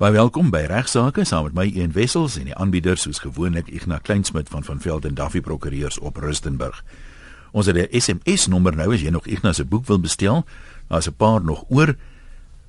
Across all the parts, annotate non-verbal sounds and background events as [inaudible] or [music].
Baie welkom by Regsake saam met my Een Wessels en die aanbieders soos gewoonlik Ignas Kleinsmid van van Veld en Duffy Prokureurs op Rustenburg. Ons het 'n SMS nommer nou as jy nog Ignas se boek wil bestel. Daar's 'n paar nog oor.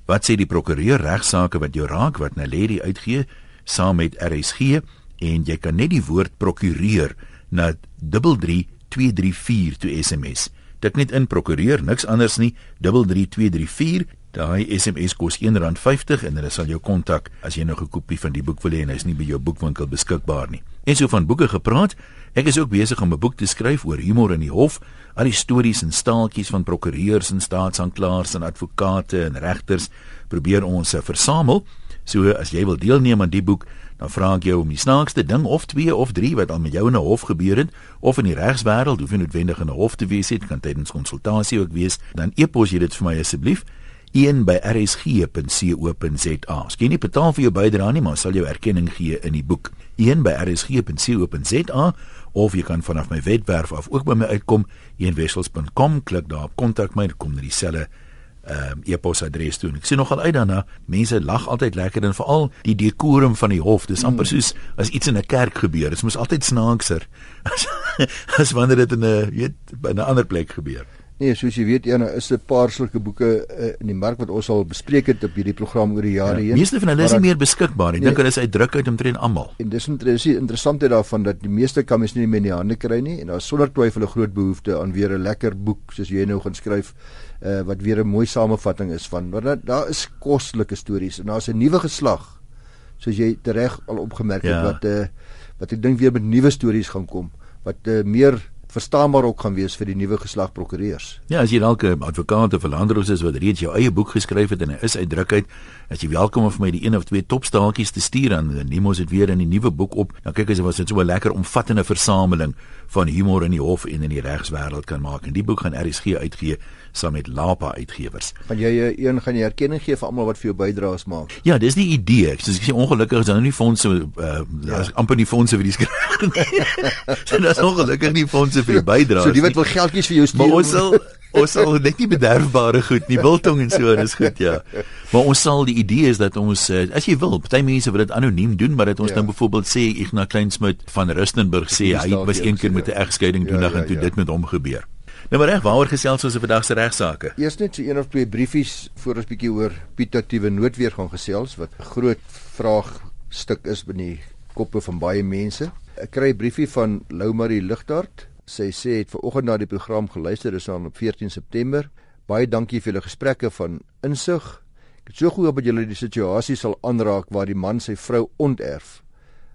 Wat sê die prokureur regsaake wat jou raak wat Naledi uitgee saam met RSG en jy kan net die woord prokureur na 33234 toe SMS. Dit net in prokureur niks anders nie 33234 Daai SMS kos R1.50 en hulle sal jou kontak as jy nog 'n kopie van die boek wil hê en hy's nie by jou boekwinkel beskikbaar nie. En so van boeke gepraat, ek is ook besig om 'n boek te skryf oor humor in die hof, al die stories en staaltjies van prokureurs en staatsanklaers en advokate en regters probeer ons versamel. So as jy wil deelneem aan die boek, dan vra ek jou om die snaakste ding of twee of drie wat al met jou in 'n hof gebeur het of in die regswêreld, hoef nie noodwendig in 'n hof te wees nie, kan tydens konsultasie ook wees, dan e-pos jy dit vir my asseblief 1 by rsg.co.za. Skien nie betaal vir jou bydrae nie, maar sal jou erkenning gee in die boek. 1 by rsg.co.za of jy kan vanaf my webwerf af ook by my uitkom, eenwessels.com, klik daar op kontak my, kom na dieselfde ehm um, e-posadres toe. Ek sien nogal uit daarna. Mense lag altyd lekker en veral die dekorum van die hof. Dis amper soos as iets in 'n kerk gebeur. Dit moet altyd snaakser [laughs] as, as wanneer dit in 'n weet in 'n ander plek gebeur. Nee, soos jy weet, Jana, is 'n paar sulke boeke uh, in die mark wat ons al bespreek het op hierdie program oor die jare ja, heen. Meeste van hulle is nie meer beskikbaar nie. Ek nee, dink hulle is uitdruk uit omtrent almal. En dis interessant interessantheid daarvan dat die meeste kan mens nie meer in die hande kry nie en daar is sonder twyfel 'n groot behoefte aan weer 'n lekker boek soos jy nou gaan skryf uh, wat weer 'n mooi samevatting is van want daar, daar is kostelike stories en daar's 'n nuwe geslag soos jy reg al opgemerk het ja. wat uh, wat ek dink weer met nuwe stories gaan kom wat uh, meer verstaanbaar ook gaan wees vir die nuwe geslag prokureurs. Ja, as jy dalk 'n advokaat of 'n landros is wat reeds jou eie boek geskryf het en hy is uitdrukheid, as jy welkom om vir my die een of twee topstaaltjies te stuur aan Nemos het weer in die nuwe boek op. Nou kyk as dit was dit so 'n lekker omvattende versameling van humor in die hof en in die regswêreld kan maak. En die boek gaan RSG uitgee saam met Lapa uitgewers. Gaan jy eh, een gaan jy erkenning gee vir almal wat vir jou bydraes maak? Ja, dis die idee. Soos ek sê ongelukkig is daar nou nie fondse uh ja. amper nie fondse vir die skryf. [laughs] so daar's ongelukkig nie fondse vir die bydraes. So die wat wil geldjies vir jou stuur. Maar ons sal [laughs] ons sal net nie bederfbare goed nie, biltong en so, dis goed ja. Maar ons sal die idee is dat ons uh, as jy wil, party mense wil dit anoniem doen, maar dat ons ja. nou byvoorbeeld sê Ignas Kleinsmid van Rustenburg sê hy was een keer met 'n egskeiding doen ja, ja, en toe ja. dit met hom gebeur. Nou maar reg, waaroor gesels ons op vandag se regsaake? Eers net so een of twee briefies voor ons bietjie oor pitatiewe noodweer gaan gesels wat 'n groot vraagstuk is binne die koppe van baie mense. Ek kry 'n briefie van Lou Marie Ligtart. Sy sê het ver oggend na die program geluister, dis aan op 14 September. Baie dankie vir julle gesprekke van insig. Ek het so gehoop dat julle die situasie sal aanraak waar die man sy vrou onterf.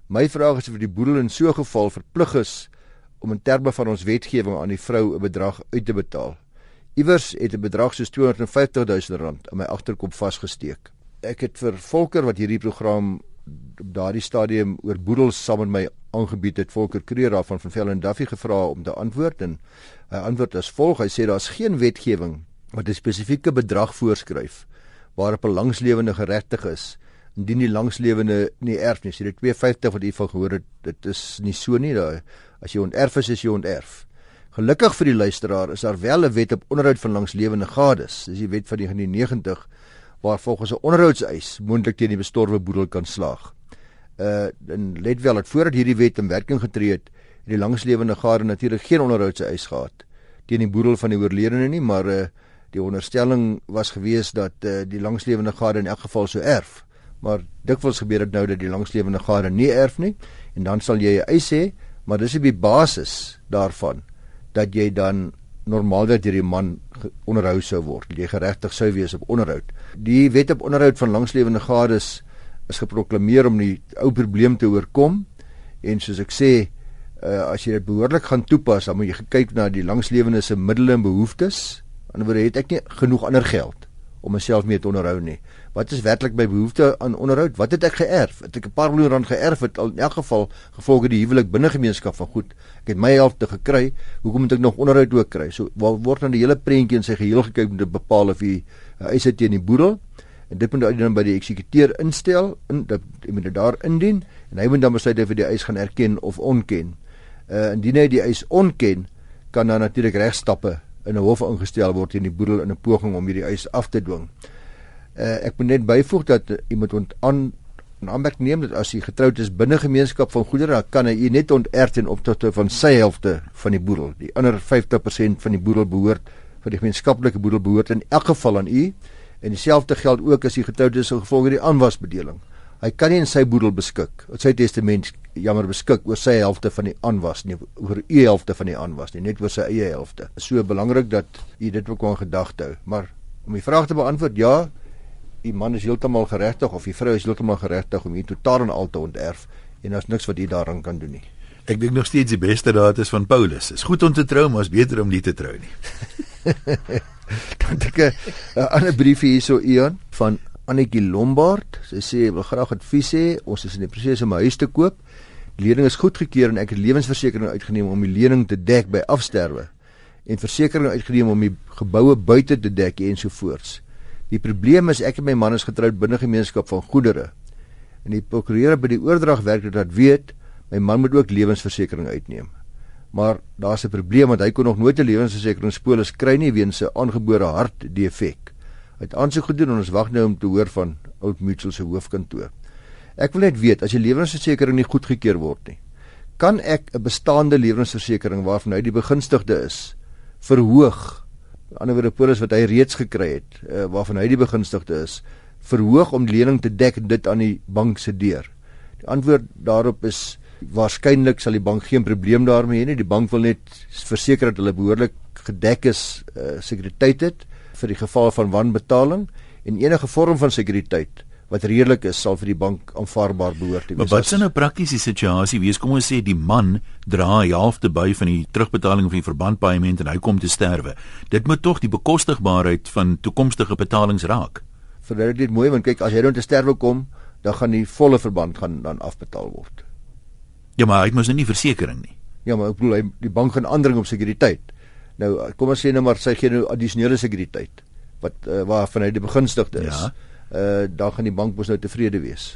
My vraag is of die boedel in so 'n geval verplig is om in terme van ons wetgewing aan die vrou 'n bedrag uit te betaal. Iewers het 'n bedrag soos 250 000 rand in my agterkop vasgesteek. Ek het vir Volker wat hierdie program op daardie stadium oor boedels saam met my aangebied het, Volker Kreer daarvan van Vell en Duffy gevra om te antwoord en hy antwoord as volg: Hy sê daar's geen wetgewing wat 'n spesifieke bedrag voorskryf waarop 'n langslewende geregtig is indien die langslewende nie erf nie. Sê dit 250 wat u van gehoor het, dit is nie so nie daai As jy onterf is, is jy onterf. Gelukkig vir die luisteraar is daar wel 'n wet op onderhoud van langslewende gades. Dis die wet van 1990 waar volgens 'n onderhoudseis moontlik teen die bestorwe boedel kan slaag. Uh en let wel dat voordat hierdie wet in werking getree het, het die langslewende gade natuurlik geen onderhoudseis gehad teen die boedel van die oorledene nie, maar uh die onderstelling was gewees dat uh die langslewende gade in elk geval sou erf. Maar dikwels gebeur dit nou dat die langslewende gade nie erf nie en dan sal jy 'n eis hê maar dis op die basis daarvan dat jy dan normaalweg deur die man onderhou sou word. Jy geregtig sou wees op onderhoud. Die wet op onderhoud van langslewende gades is geproklaameer om die ou probleem te oorkom en soos ek sê uh, as jy dit behoorlik gaan toepas, dan moet jy kyk na die langslewende se middele en behoeftes. Anderswoorde het ek nie genoeg ander geld om myself mee te onderhou nie. Wat is werklik my behoefte aan onderhoud? Wat het ek geërf? Het ek 'n paar miljoen rand geërf het al in elk geval gevolge die huwelik binne gemeenskap van goed. Ek het my helfte gekry. Hoekom moet ek nog onderhoud ook kry? So word dan die hele prentjie in sy geheel gekyk om te bepaal of jy uh, eis teen die boedel en dit moet dan by die eksekuteur instel en dit jy moet dit daar indien en hy moet dan besluit of hy die eis gaan erken of ontken. Uh indien hy die eis ontken, kan dan natuurlik regstappe in 'n hof ingestel word teen die boedel in 'n poging om hierdie eis af te dwing. Uh, ek moet net byvoeg dat uh, iemand ont aan in aanmerking neem dat as hy getroud is binne gemeenskap van goedere, dan kan hy net onterf in opsigte van sy helfte van die boedel. Die ander 50% van die boedel behoort van die gemeenskaplike boedel behoort in elk geval aan u. En dieselfde geld ook as hy getroud is in gevolg van die aanwasbedeling. Hy kan nie in sy boedel beskik, in sy testament jammer beskik oor sy helfte van die aanwas nie, oor u helfte van die aanwas nie, net oor sy eie helfte. So belangrik dat u dit ook aan gedagte hou. Maar om die vraag te beantwoord, ja, die man is heeltemal geregtig of die vrou is heeltemal geregtig om hier totaal en al te onterf en daar's niks wat u daaraan kan doen nie. Ek dink nog steeds die beste raad is van Paulus. Is goed om te trou, maar is beter om nie te trou nie. [laughs] Dan het ek 'n ander briefie hierso Ian van Annetjie Lombard. Sy sê wil graag advies hê. Ons is in die proses om 'n huis te koop. Die lening is goedgekeur en ek het lewensversekering uitgeneem om die lening te dek by afsterwe en versekerings uitgeneem om die geboue buite te dek ensovoorts. Die probleem is ek en my man is getroud binne gemeenskap van goedere. En die prokureur by die oordrag werk het dat weet my man moet ook lewensversekering uitneem. Maar daar's 'n probleem want hy kon nog nooit 'n lewensversekeringspolis kry nie weens 'n aangebore hartdefek het aansoek gedoen en ons wag nou om te hoor van Oud Mutual se hoofkantoor. Ek wil net weet as die lewensversekering nie goedgekeur word nie, kan ek 'n bestaande lewensversekering waarvan hy die begunstigde is verhoog? Aan ander wyse polis wat hy reeds gekry het, uh, waarvan hy die begunstigde is, verhoog om die lening te dek dit aan die bank se deur. Die antwoord daarop is waarskynlik sal die bank geen probleem daarmee hê nie. Die bank wil net verseker dat hulle behoorlik gedek is, uh, sekuriteit het vir die geval van wanbetaling en enige vorm van sekuriteit wat redelik is sal vir die bank aanvaarbaar behoort te wees. Maar wat is nou prakties die situasie? Wie is kom ons sê die man dra die helfte by van die terugbetaling van die verbandpaaiement en hy kom te sterwe. Dit moet tog die bekostigbaarheid van toekomstige betalings raak. Verduidelik dit mooi want kyk as hy nou te sterwe kom, dan gaan die volle verband gaan dan afbetaal word. Ja, maar hy het mos nou nie versekerings nie. Ja, maar ek bedoel hy die bank gaan aandring op sekuriteit. Nou kom ons sê nou maar sy gee nou addisionele sekuriteit wat uh, waarvan hy die begunstigde is. Ja. Uh dan gaan die bank mos nou tevrede wees.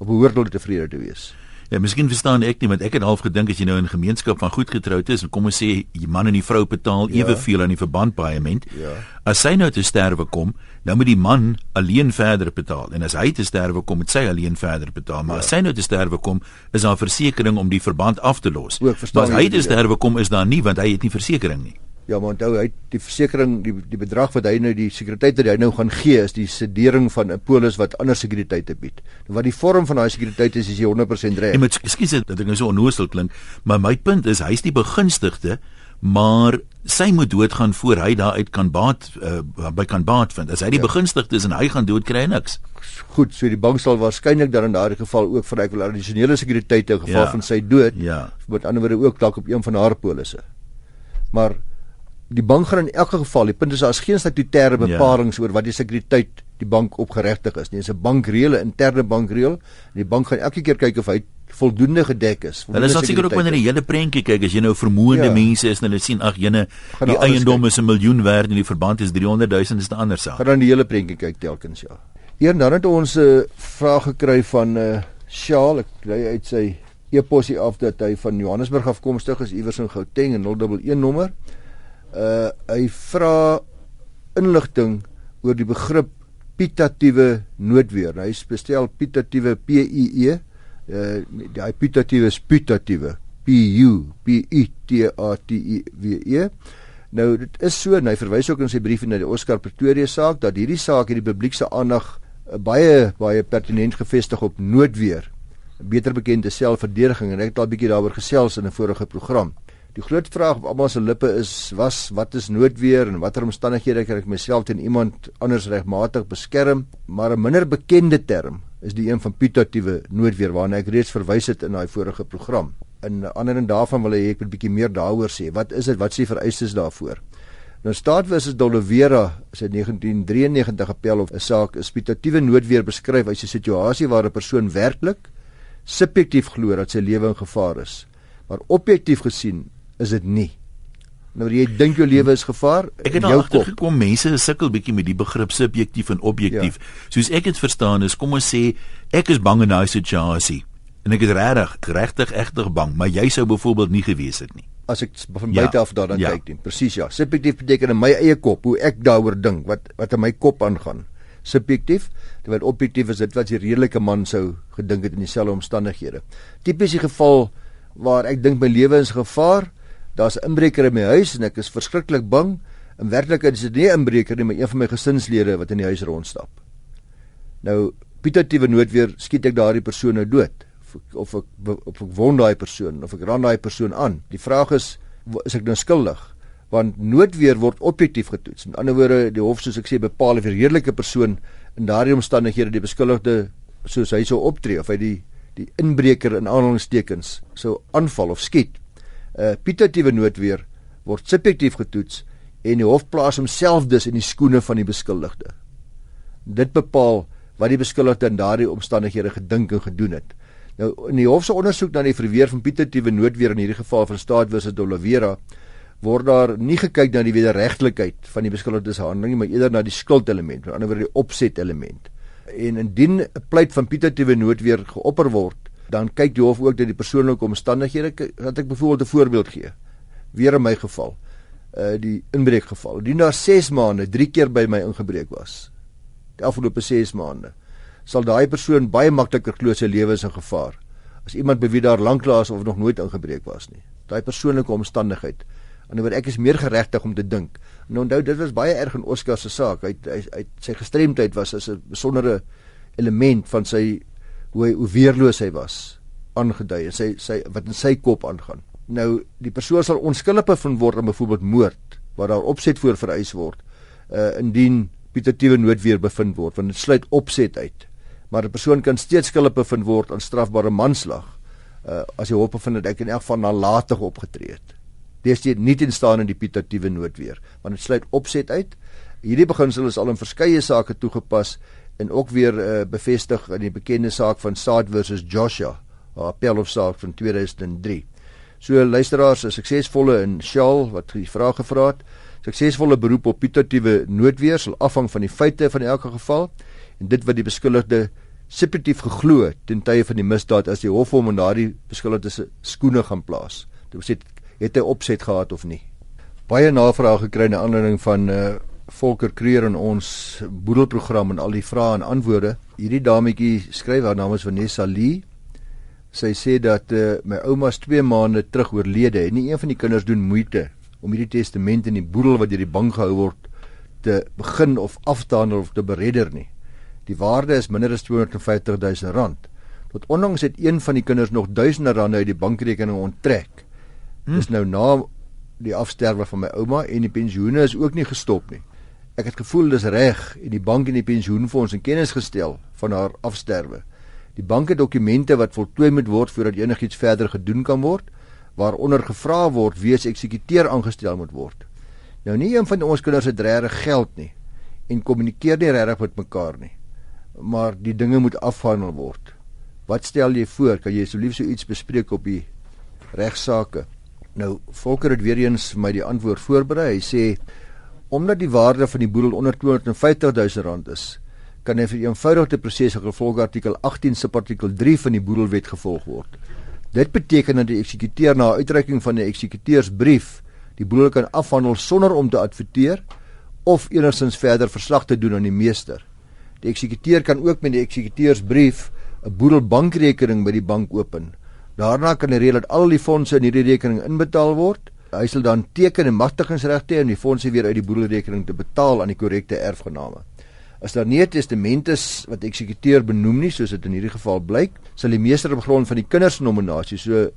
Of behoort hulle tevrede te wees. Ja, miskien verstaan ek nie want ek het half gedink as jy nou in 'n gemeenskap van goed getroud is en kom ons sê die man en die vrou betaal ja. eweveel aan die verbandpaaiement. Ja. As sy nou te sterwe kom, nou moet die man alleen verder betaal en as hy te sterwe kom, moet sy alleen verder betaal. Maar ja. as sy nou te sterwe kom, is daar versekerings om die verband af te los. Maar as hy te sterwe kom, is daar nie want hy het nie versekerings nie. Ja, maar onthou hy die versekerings die die bedrag wat hy nou die sekuriteit wat hy nou gaan gee is die sedering van 'n polis wat ander sekuriteite bied. Nou wat die vorm van daai sekuriteit is is jy 100% reg. Nee, maar ekskuus dat ek nou so onnoosel klink, maar my punt is hy's die begunstigde, maar sy moet doodgaan voor hy daaruit kan baat uh, by kan baat vind. As hy die ja. begunstigde is en hy gaan dood kry niks. Goed, so die bank sal waarskynlik dan in daardie geval ook vir hy wil addisionele sekuriteite in geval ja. van sy dood. Ja. Met ander woorde ook dalk op een van haar polisse. Maar die bank gaan in elk geval, die punt is daar is geen statutêre bepalinge ja. oor wat die sekuriteit die bank opgeregtig is nie. Dit is 'n bankreël, interne bankreël. Die bank gaan elke keer kyk of hy voldoende gedek is. Hulle sal seker ook wanneer die hele prentjie kyk as jy nou vermoënde ja. mense is en hulle sien ag jene die eiendom is 'n miljoen werd en die verband is 300 000 is 'n ander saak. Gaan dan die hele prentjie kyk telkens ja. Eer dan het ons 'n uh, vraag gekry van 'n uh, eh, Shaal, ek kry uit sy e-posie af dat hy van Johannesburg afkomstig is, iewers in Gauteng en 011 nommer uh hy vra inligting oor die begrip pitatiewe noodweer. Hy bestel pitatiewe P I E uh die pitatiewe is pitatiewe P U P I T A T I W E. Nou dit is so en hy verwys ook in sy brief na die Oscar Pretoria saak dat hierdie saak hierdie publiek se aandag uh, baie baie pertinent gefestig op noodweer. Beter bekend as selfverdediging en ek het al bietjie daaroor gesels in 'n vorige program. Die groot vraag op almal se lippe is was wat is noodweer en watter omstandighede kan ek myself teen iemand anders regmatig beskerm? Maar 'n minder bekende term is die een van pitatiewe noodweer waarna ek reeds verwys het in daai vorige program. In ander en daarvan wil ek 'n bietjie meer daaroor sê. Wat is dit? Wat sê vereistes daarvoor? Nou staatwys is Dolivera se 1993 appel of 'n saak is pitatiewe noodweer beskryf as 'n situasie waar 'n persoon werklik subjektief glo dat sy lewe in gevaar is. Maar objektief gesien is dit nie. Nou jy dink jou lewe is gevaar. Ek het al gekom mense sukkel bietjie met die begrip subjektief en objektief. Ja. Soos ek dit verstaan is, kom ons sê ek is bang in daai situasie. En ek is regtig regtig egtig bang, maar jy sou byvoorbeeld nie gewees het nie. As ek van buite ja. af daarna ja. kyk, dan presies ja. Subjektief beteken in my eie kop hoe ek daaroor dink, wat wat in my kop aangaan. subjektief, terwyl objektief is dit wat die redelike man sou gedink het in dieselfde omstandighede. Tipies die geval waar ek dink my lewe is gevaar, daar's 'n inbreker in my huis en ek is verskriklik bang. In werklikheid is dit nie 'n inbreker nie, maar een van my gesinslede wat in die huis rondstap. Nou putatiwe nood weer skiet ek daardie persoon nou dood of ek of ek wond daai persoon of ek ran daai persoon aan. Die vraag is is ek nou skuldig? Want noodweer word objektief getoets. Met ander woorde, die hof soos ek sê bepaal of 'n redelike persoon in daardie omstandighede die beskuldigde soos hy sou optree of hy die die inbreker in aanhalingstekens sou aanval of skiet. Uh, Putatiwe noodweer word subjektief getoets en die hof plaas homself dus in die skoene van die beskuldigde. Dit bepaal wat die beskuldigde in daardie omstandighede gedink en gedoen het. Nou in die hof se ondersoek na die verweer van putatiwe noodweer in hierdie geval van staat versus Dolawera word daar nie gekyk na die wederregtelikheid van die beskuldigde se handeling maar eerder na die skuldelement, aan die ander woord die opset element. En indien 'n pleit van putatiwe noodweer geopper word, dan kyk die hof ook dat die persoonlike omstandighede wat ek byvoorbeeld 'n voorbeeld gee. Weer in my geval, uh die inbreekgeval. Die na 6 maande 3 keer by my ingebreek was. Die afgelope 6 maande sal daai persoon baie makliker glo sy lewe is in gevaar as iemand by wie daar lanklaas of nog nooit ingebreek was nie. Daai persoonlike omstandigheid. Anderswoorde ek is meer geregtig om te dink. En onthou dit was baie erg in Oskar se saak. Hy hy, hy sy gestremdheid was as 'n besondere element van sy hoe hy hoe weerloos hy was aangedui en sy sy wat in sy kop aangaan. Nou die persoon sal onskuldig bevind word aan byvoorbeeld moord waar daar opset voor vereis word. Uh indien putatiwe noodweer bevind word want dit sluit opset uit maar 'n persoon kan steeds skuldig bevind word aan strafbare manslag uh, as hy hoop bevind dat ek in elk geval nalatig opgetree het. Dit nie in staan in die putatiewe noodweer want dit sluit opset uit. Hierdie beginsel is al in verskeie sake toegepas en ook weer uh, bevestig in die bekende saak van Saad versus Joshua, 'n appelhofsaak van 2003. So luisteraars, 'n suksesvolle in Shaal wat die vraag gevra het, suksesvolle beroep op putatiewe noodweer sal afhang van die feite van elke geval en dit wat die beskuldigde subjektief geglo ten tye van die misdaad as die hof hom in daardie beskuldigde se skoene gaan plaas. Dit sê het hy opset gehad of nie. Baie navrae gekry na aanleiding van uh Volker Kreer in ons boedelprogram en al die vrae en antwoorde. Hierdie dametjie skryf haar naam is Vanessa Lee. Sy sê dat uh, my ouma's 2 maande terug oorlede en nie een van die kinders doen moeite om hierdie testament in die boedel wat deur die bank gehou word te begin of af te handel of te beredder nie. Die waarde is minder as 250 000 rand. Tot onlangs het een van die kinders nog duisende rande uit die bankrekening onttrek. Hm. Dis nou na die afsterwe van my ouma en die pensioene is ook nie gestop nie. Ek het gevoel dis reg en die bank en die pensioenfonds in kennis gestel van haar afsterwe. Die bank het dokumente wat voltooi moet word voordat enigiets verder gedoen kan word, waaronder gevra word wie as eksekuteur aangestel moet word. Nou nie een van ons kinders het regtig geld nie en kommunikeer nie regtig met mekaar nie maar die dinge moet afhandel word. Wat stel jy voor? Kan jy asseblief so iets bespreek op die regsaake? Nou, Volker het weer eens vir my die antwoord voorberei. Hy sê omdat die waarde van die boedel onder 250 000 rand is, kan hy vir eenvoudige proses gevolg artikel 18 subartikel 3 van die boedelwet gevolg word. Dit beteken dat die eksekuteur na uitreiking van 'n eksekuteursbrief die boedel kan afhandel sonder om te adverteer of enigsins verder verslag te doen aan die meester. Die eksekuteur kan ook met die eksekuteursbrief 'n boedelbankrekening by die bank open. Daarna kan hy reël dat al die fondse in hierdie rekening inbetaal word. Hy sal dan teken 'n magtigingsregte om die fondse weer uit die boedelrekening te betaal aan die korrekte erfgename. As daar nie 'n testament is wat eksekuteur benoem nie, soos dit in hierdie geval blyk, sal die meester op grond van die kinders se nominasie, so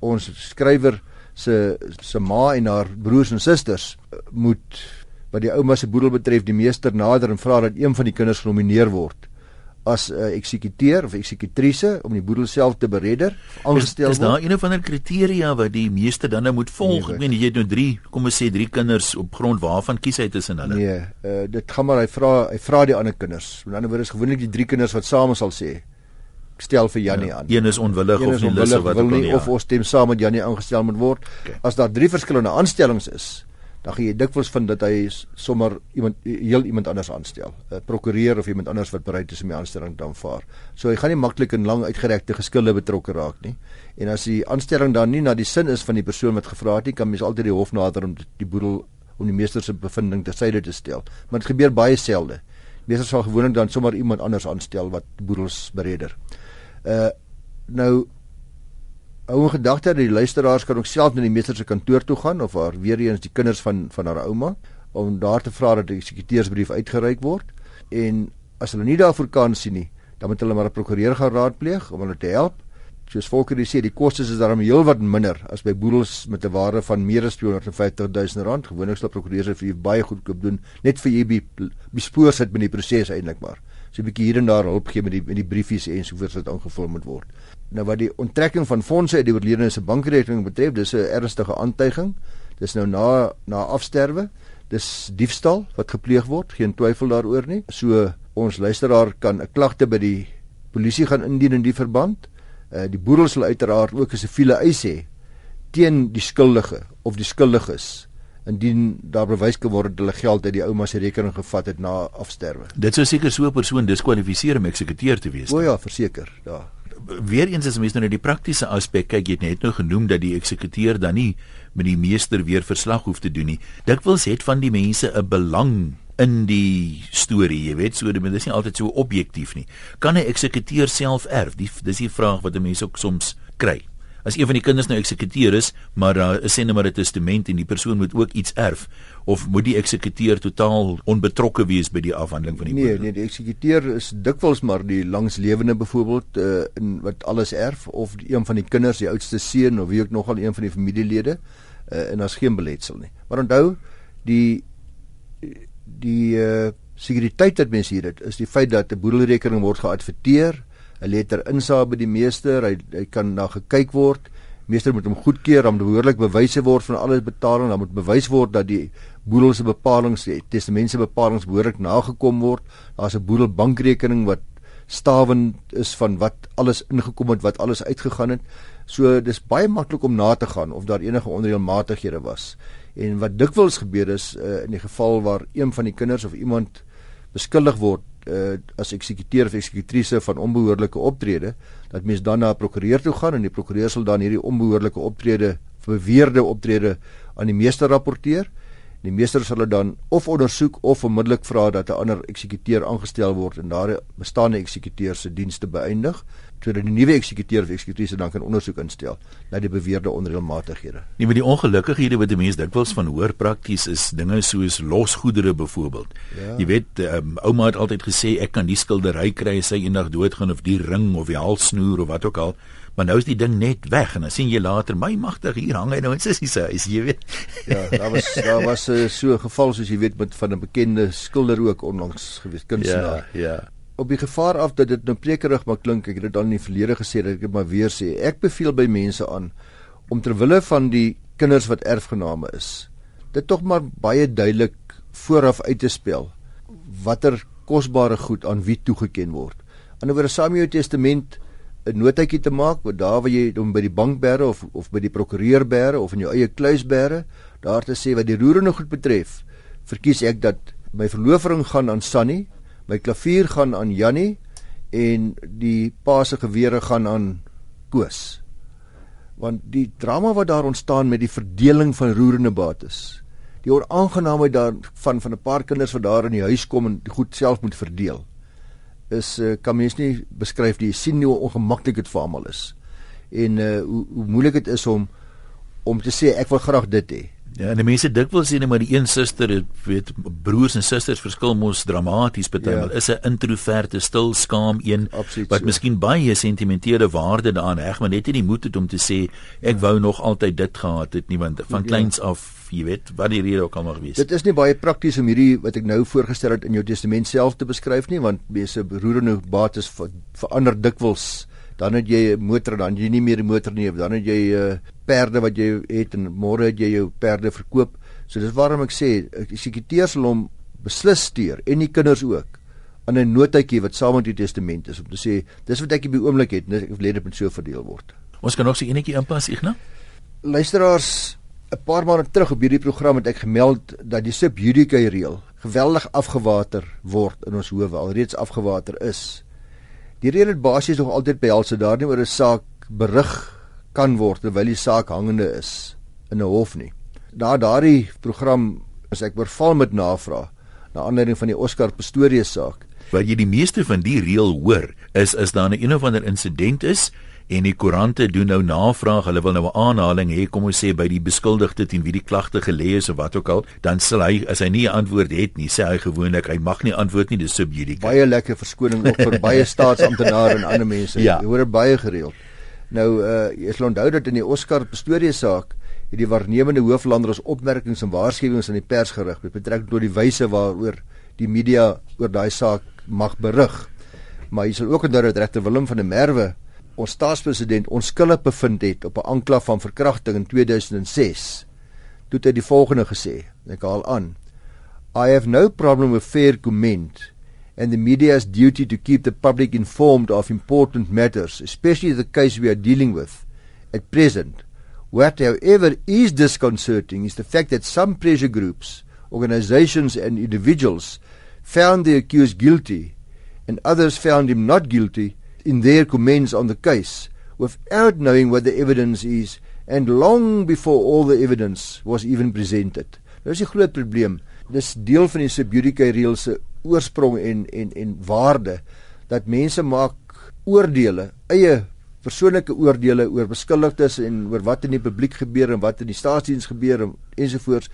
ons skrywer se se ma en haar broers en susters moet wat die ouma se boedel betref die meester nader en vra dat een van die kinders genomineer word as 'n uh, eksekuteur of eksekutrise om die boedel self te beredder aangestel word. Is, is daar een of ander kriteria wat die meester dan nou moet volg? Nee, ek meen jy het nou 3, kom ons sê 3 kinders op grond waarvan kies hy tussen hulle? Nee, uh, dit gaan maar hy vra hy vra die ander kinders. Met ander woorde is gewoonlik die 3 kinders wat saam sal sê stel vir Jannie ja, aan. Een is onwillig een of nie lus wat wil nie ja. of ons stem saam met Jannie aangestel moet word. Okay. As daar 3 verskillende aanstellings is, dan gaan jy dikwels vind dat hy sommer iemand heel iemand anders aanstel. 'n Prokureur of iemand anders wat bereid is om die aanstelling te aanvaar. So hy gaan nie maklik in lang uitgerekte geskille betrokke raak nie. En as die aanstelling dan nie na die sin is van die persoon wat gevra het nie, kan mens altyd die hof nader om die boedel om die meester se bevinding te syde te stel. Maar dit gebeur baie selde. Meesters sal gewoonlik dan sommer iemand anders aanstel wat boedels bereder. Uh nou hou in gedagte dat die luisteraars kan ook self na die meester se kantoor toe gaan of haar weer eens die kinders van van haar ouma om daar te vra dat die sekreteursbrief uitgereik word en as hulle nie daarvoor kan sien nie dan moet hulle maar 'n prokureur gaan raadpleeg om hulle te help. Soos Volker sê, die kostes is daarom heelwat minder as by boedels met 'n waarde van meer as 250 000 rand. Gewoonlik sal prokureurs vir jou baie goedkoop doen, net vir jy bespoor sit met die proses eintlik maar. So 'n bietjie hier en daar hulp gee met die met die briefies en so voort wat aangevul moet word. Nou wat die onttrekking van fondse uit die oorledene se bankrekening betref, dis 'n ernstige aantuiging. Dis nou na na afsterwe. Dis diefstal wat gepleeg word, geen twyfel daaroor nie. So ons luisteraar kan 'n klagte by die polisie gaan indien in die verband. Uh die boedel sal uiteraard ook 'n siviele eis hê teen die skuldige of die skuldiges indien daar bewys kan word dat hulle geld uit die ouma se rekening gevat het na afsterwe. Dit sou seker so 'n persoon diskwalifiseer om eksekuteur te wees. O ja, verseker, ja. Weereens is mense nou net die praktiese aspek kyk jy het net nou genoem dat die eksekuteur dan nie met die meester weer verslag hoef te doen nie. Dikwels het van die mense 'n belang in die storie, jy weet, so dit is nie altyd so objektief nie. Kan 'n eksekuteur self erf? Die, dis die vraag wat mense ook soms kry. As een van die kinders nou eksekuteur is, maar daar uh, is sê net maar 'n testament en die persoon moet ook iets erf of moet die eksekuteur totaal onbetrokke wees by die afhandeling van die Nee, boedel? nee, die eksekuteur is dikwels maar die langslewende byvoorbeeld uh, in wat alles erf of die, een van die kinders, die oudste seun of wie ook nogal een van die familielede uh, en daar's geen beletsel nie. Maar onthou, die die uh, sekuriteit wat mense hier het is die feit dat 'n boedelrekening word geadverteer, 'n letter insaag by die meester, hy hy kan na gekyk word. Meester moet hom goedkeur om behoorlik bewyse word van alles betaling, dan moet bewys word dat die boedel se bepalinge, die testamente bepalinge behoorlik nagekom word. Daar's 'n boedel bankrekening wat stawend is van wat alles ingekom het, wat alles uitgegaan het. So dis baie maklik om na te gaan of daar enige onreëlmatighede was. En wat dikwels gebeur is uh, in die geval waar een van die kinders of iemand beskuldig word uh, as eksekuteur of eksekutrise van onbehoorlike optrede, dat mens dan na 'n prokureur toe gaan en die prokureur sal dan hierdie onbehoorlike optrede beweerde optrede aan die meester rapporteer. Die meester sal dit dan of ondersoek of onmiddellik vra dat 'n ander eksekuteur aangestel word en daar 'n bestaande eksekuteur se dienste beëindig sodat die nuwe eksekuteur of eksekutrise dan kan ondersoek instel na die beweerde onreëlmatighede. Nee, maar die ongelukkighede wat die mense dikwels van hoor prakties is dinge soos losgoedere byvoorbeeld. Ja. Jy weet, um, ouma het altyd gesê ek kan die skildery kry as sy eendag doodgaan of die ring of die halssnoer of wat ook al. Maar nou is die ding net weg en dan sien jy later my magtig hier hang hy nou in sissie se huis, jy weet. Ja, daar was [laughs] daar was uh, so 'n geval soos jy weet met van 'n bekende skilder ook onlangs gewees kunstenaar. Ja, ja op die gevaar af dat dit nou prekerig maar klink, ek het dit al in die verlede gesê dat ek dit maar weer sê. Ek beveel by mense aan om ter wille van die kinders wat erfgename is, dit tog maar baie duidelik vooraf uit te spel watter kosbare goed aan wie toegeken word. Anderswoorde saam met jou testament 'n notaatjie te maak wat daar waar jy hom by die bank bære of of by die prokureur bære of in jou eie kluis bære, daar te sê wat die roerende goed betref, verkies ek dat my verloofring gaan aan Sunny My klavier gaan aan Jannie en die pa se gewere gaan aan Koos. Want die drama wat daar ontstaan met die verdeling van roerende bates. Die onaangenaamheid daarvan van 'n paar kinders wat daar in die huis kom en goed self moet verdeel. Is uh, kan mens nie beskryf die sien hoe ongemaklik dit vir almal is. En uh hoe hoe moeilik dit is om om te sê ek wil graag dit hê. Ja, en die mense dikwels sê net maar die een suster, weet broers en susters verskil mos dramaties partymal. Ja. Is 'n introverte, stil, skaam een Absoluut wat so. miskien baie sentimentele waarde daaraan heg, maar net nie die moed het om te sê ek ja. wou nog altyd dit gehad het nie want van ja. kleins ja. af, jy weet, wat die rede ook al mag wees. Dit is nie baie prakties om hierdie wat ek nou voorgestel het in jou testament self te beskryf nie, want mense beroerende bates ver, verander dikwels dan het jy 'n motor dan jy nie meer 'n motor nie dan het jy 'n uh, perde wat jy het en môre het jy jou perde verkoop. So dis waarom ek sê die sekuriteer sal hom beslis stuur en die kinders ook aan 'n notaatjie wat saam met die testament is om te sê dis wat ek op die oomblik het en ek wil dit met so verdeel word. Ons kan nog so enetjie inpas Ignas? Luisteraars 'n paar maande terug op hierdie program het ek gemeld dat die sub judice reël geweldig afgewater word in ons howe alreeds afgewater is Die rede het basies nog altyd behels dat daar nie oor 'n saak berig kan word terwyl die saak hangende is in 'n hof nie. Na daardie program as ek oorval met navraag, na aanleiding van die Oscar Pistorius saak. Wat jy die meeste van die reël hoor, is is daar 'n een of ander insident is en die koerante doen nou navraag, hulle wil nou 'n aanhaling hê, kom ons sê by die beskuldigde teen wie die klagte gelê is of wat ook al, dan sal hy as hy nie 'n antwoord het nie, sê hy gewoonlik hy mag nie antwoord nie, dis subjudice. Baie lekker verskoning ook vir baie staatsamptenare en ander mense. Ja. Jy hoor dit baie gereeld. Nou uh jy sal onthou dat in die Oscar Pistorius saak het die waarnemende hooflanders opmerkings en waarskuwings aan die pers gerig met betrekking tot die wyse waaroor die media oor daai saak mag berig. Maar jy sal ook onthou dat regter Willem van der Merwe ons staatspresident onskuldig bevind het op 'n aanklag van verkrachting in 2006. Toe het hy die volgende gesê, ek haal aan: I have no problem with fair comment and the media's duty to keep the public informed of important matters, especially the case we are dealing with at present. What, however, is disconcerting is the fact that some pressure groups, organizations, and individuals found the accused guilty and others found him not guilty in their comments on the case without knowing what the evidence is and long before all the evidence was even presented. Dit is 'n groot probleem. Dis deel van die subjudice reëls se oorsprong en en en waarde dat mense maak oordeele, eie persoonlike oordeele oor beskuldigdes en oor wat in die publiek gebeur en wat in die staatsdiens gebeur en ensovoorts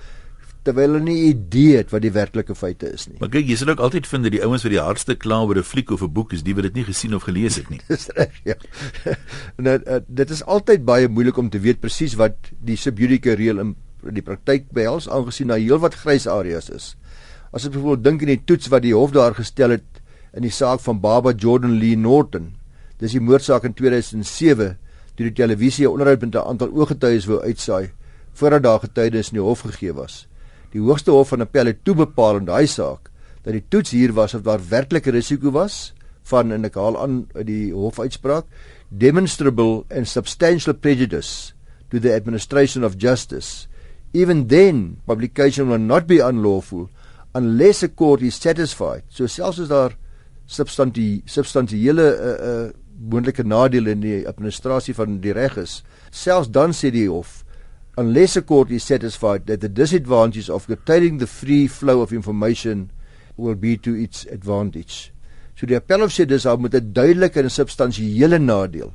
terwyl hulle nie idee het wat die werklike feite is nie. Maar kyk, jy sal ook altyd vind dat die ouens wat die hardste kla oor 'n fliek of 'n boek is, die wat dit nie gesien of gelees het nie. [laughs] Dis reg, ja. [laughs] nou uh, dit is altyd baie moeilik om te weet presies wat die subjudice reël in die praktyk behels aangesien daar heelwat grys areas is. As ek byvoorbeeld dink aan die toets wat die hof daar gestel het in die saak van Baba Jordan Lee Norton. Dis die moordsaak in 2007 toe die televisie 'n onderhoud met 'n aantal ooggetuies wou uitsaai voordat daar getuienis in die hof gegee was. Die Hoogste Hof van Appel het toe bepaal in daai saak dat die toets hier was of daar werklike risiko was van en ek haal aan die hofuitspraak demonstrable and substantial prejudice to the administration of justice. Even then publication will not be unlawful unless a court is satisfied. So selfs as daar substantie substantiële uh, uh, moontlike nadele in die administrasie van die reg is selfs dan sê die hof unless a court is satisfied that the disadvantages of curtailing the free flow of information will be to its advantage. So die appel of sê dis daar moet 'n duidelike en substansiële nadeel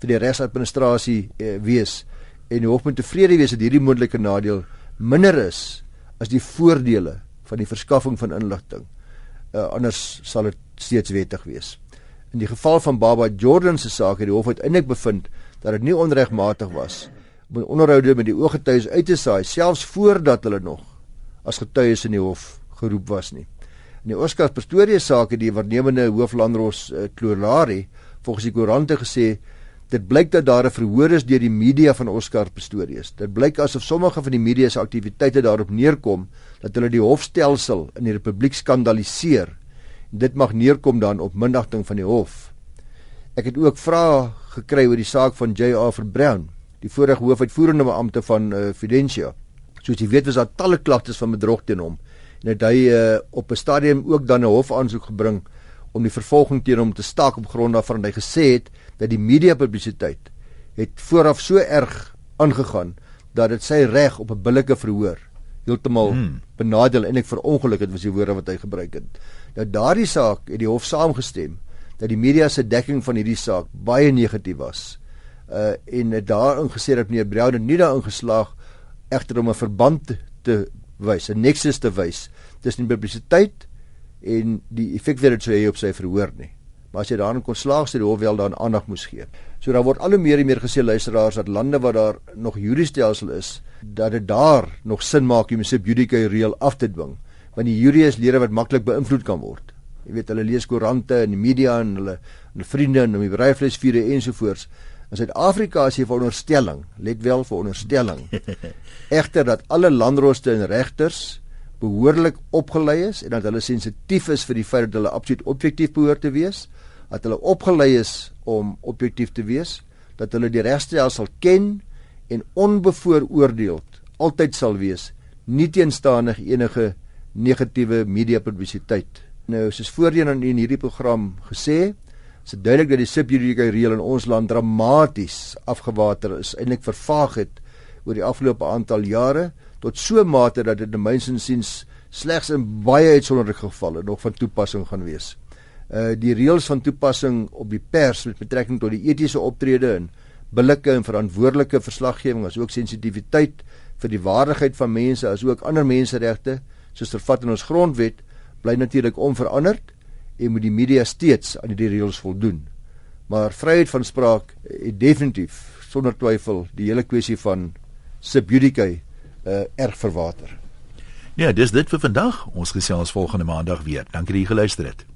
vir die regsadministrasie eh, wees en hof moet tevrede wees dat hierdie moontlike nadeel minder is as die voordele van die verskaffing van inligting. Uh, anders sal dit steeds wettig wees. In die geval van Baba Jordan se saak het die hof uiteindelik bevind dat dit nie onregmatig was om onderhoude met die ooggetuies uit te saai selfs voordat hulle nog as getuies in die hof geroep was nie. In die Oscar Pistorius saak het die waarnemende hooflandros uh, Klolari volgens die koerante gesê dit blyk dat daar 'n verhoor is deur die media van Oscar Pistorius. Dit blyk asof sommige van die media se aktiwiteite daarop neerkom dat hulle die hofstelsel in die republiek skandaliseer. Dit mag neerkom dan op minnagting van die hof. Ek het ook vrae gekry oor die saak van J.R. Brown die vorige hoofuitvoerende beampte van uh, Fidentia. Soos jy weet was daar talle klagtes van bedrog teen hom en het hy uh, op 'n stadium ook dan 'n hofaansoek gebring om die vervolging teen hom te staak op grond daarvan hy gesê het dat die media publisiteit het vooraf so erg aangegaan dat dit sy reg op 'n billike verhoor heeltemal hmm. benadeel en ek verongeluk het was die woorde wat hy gebruik het. Nou daardie saak het die hof saamgestem dat die media se dekking van hierdie saak baie negatief was uh en het daarin gesê dat meneer Brown nie daarin geslaag egter om 'n verband te wys, 'n nexus te wys tussen publisiteit en die effek wat dit sou hê op sy verhoor nie. Maar as jy daarin kon slaag, sê die hof wel daaraan aandag moes gee. So daar word al hoe meer en meer gesê luisteraars dat lande waar daar nog jurisstelsel is, dat dit daar nog sin maak om 'n subjudice reël af te dwing, want die jury is lede wat maklik beïnvloed kan word. Jy weet hulle lees koerante en die media en hulle en vriende en die bedryfsvure ensovoorts. In Suid-Afrika is jy veronderstelling, let wel veronderstelling. [laughs] Egter dat alle landroste en regters behoorlik opgelei is en dat hulle sensitief is vir die feit dat hulle absoluut objektief behoort te wees, dat hulle opgelei is om objektief te wees, dat hulle die regstelsel ken en onbevooroordeeld altyd sal wees, nie teenstaanig enige negatiewe media publisiteit. Nou, soos voorheen in hierdie program gesê, dit duidelik dat die subjudice reël in ons land dramaties afgewater is, eintlik vervaag het oor die afgelope aantal jare tot so 'n mate dat dit in myns insiens slegs in baie uitsonderlike gevalle nog van toepassing gaan wees. Uh die reëls van toepassing op die pers met betrekking tot die etiese optrede en billike en verantwoordelike verslaggewing asook sensitiwiteit vir die waardigheid van mense asook ander menseregte soos vervat in ons grondwet bly natuurlik onveranderd en moet die media steeds aan die reëls voldoen. Maar vryheid van spraak het definitief sonder twyfel die hele kwessie van subjudice uh, erg verwater. Ja, dis dit vir vandag. Ons gesels volgende maandag weer. Dankie dat jy geluister het.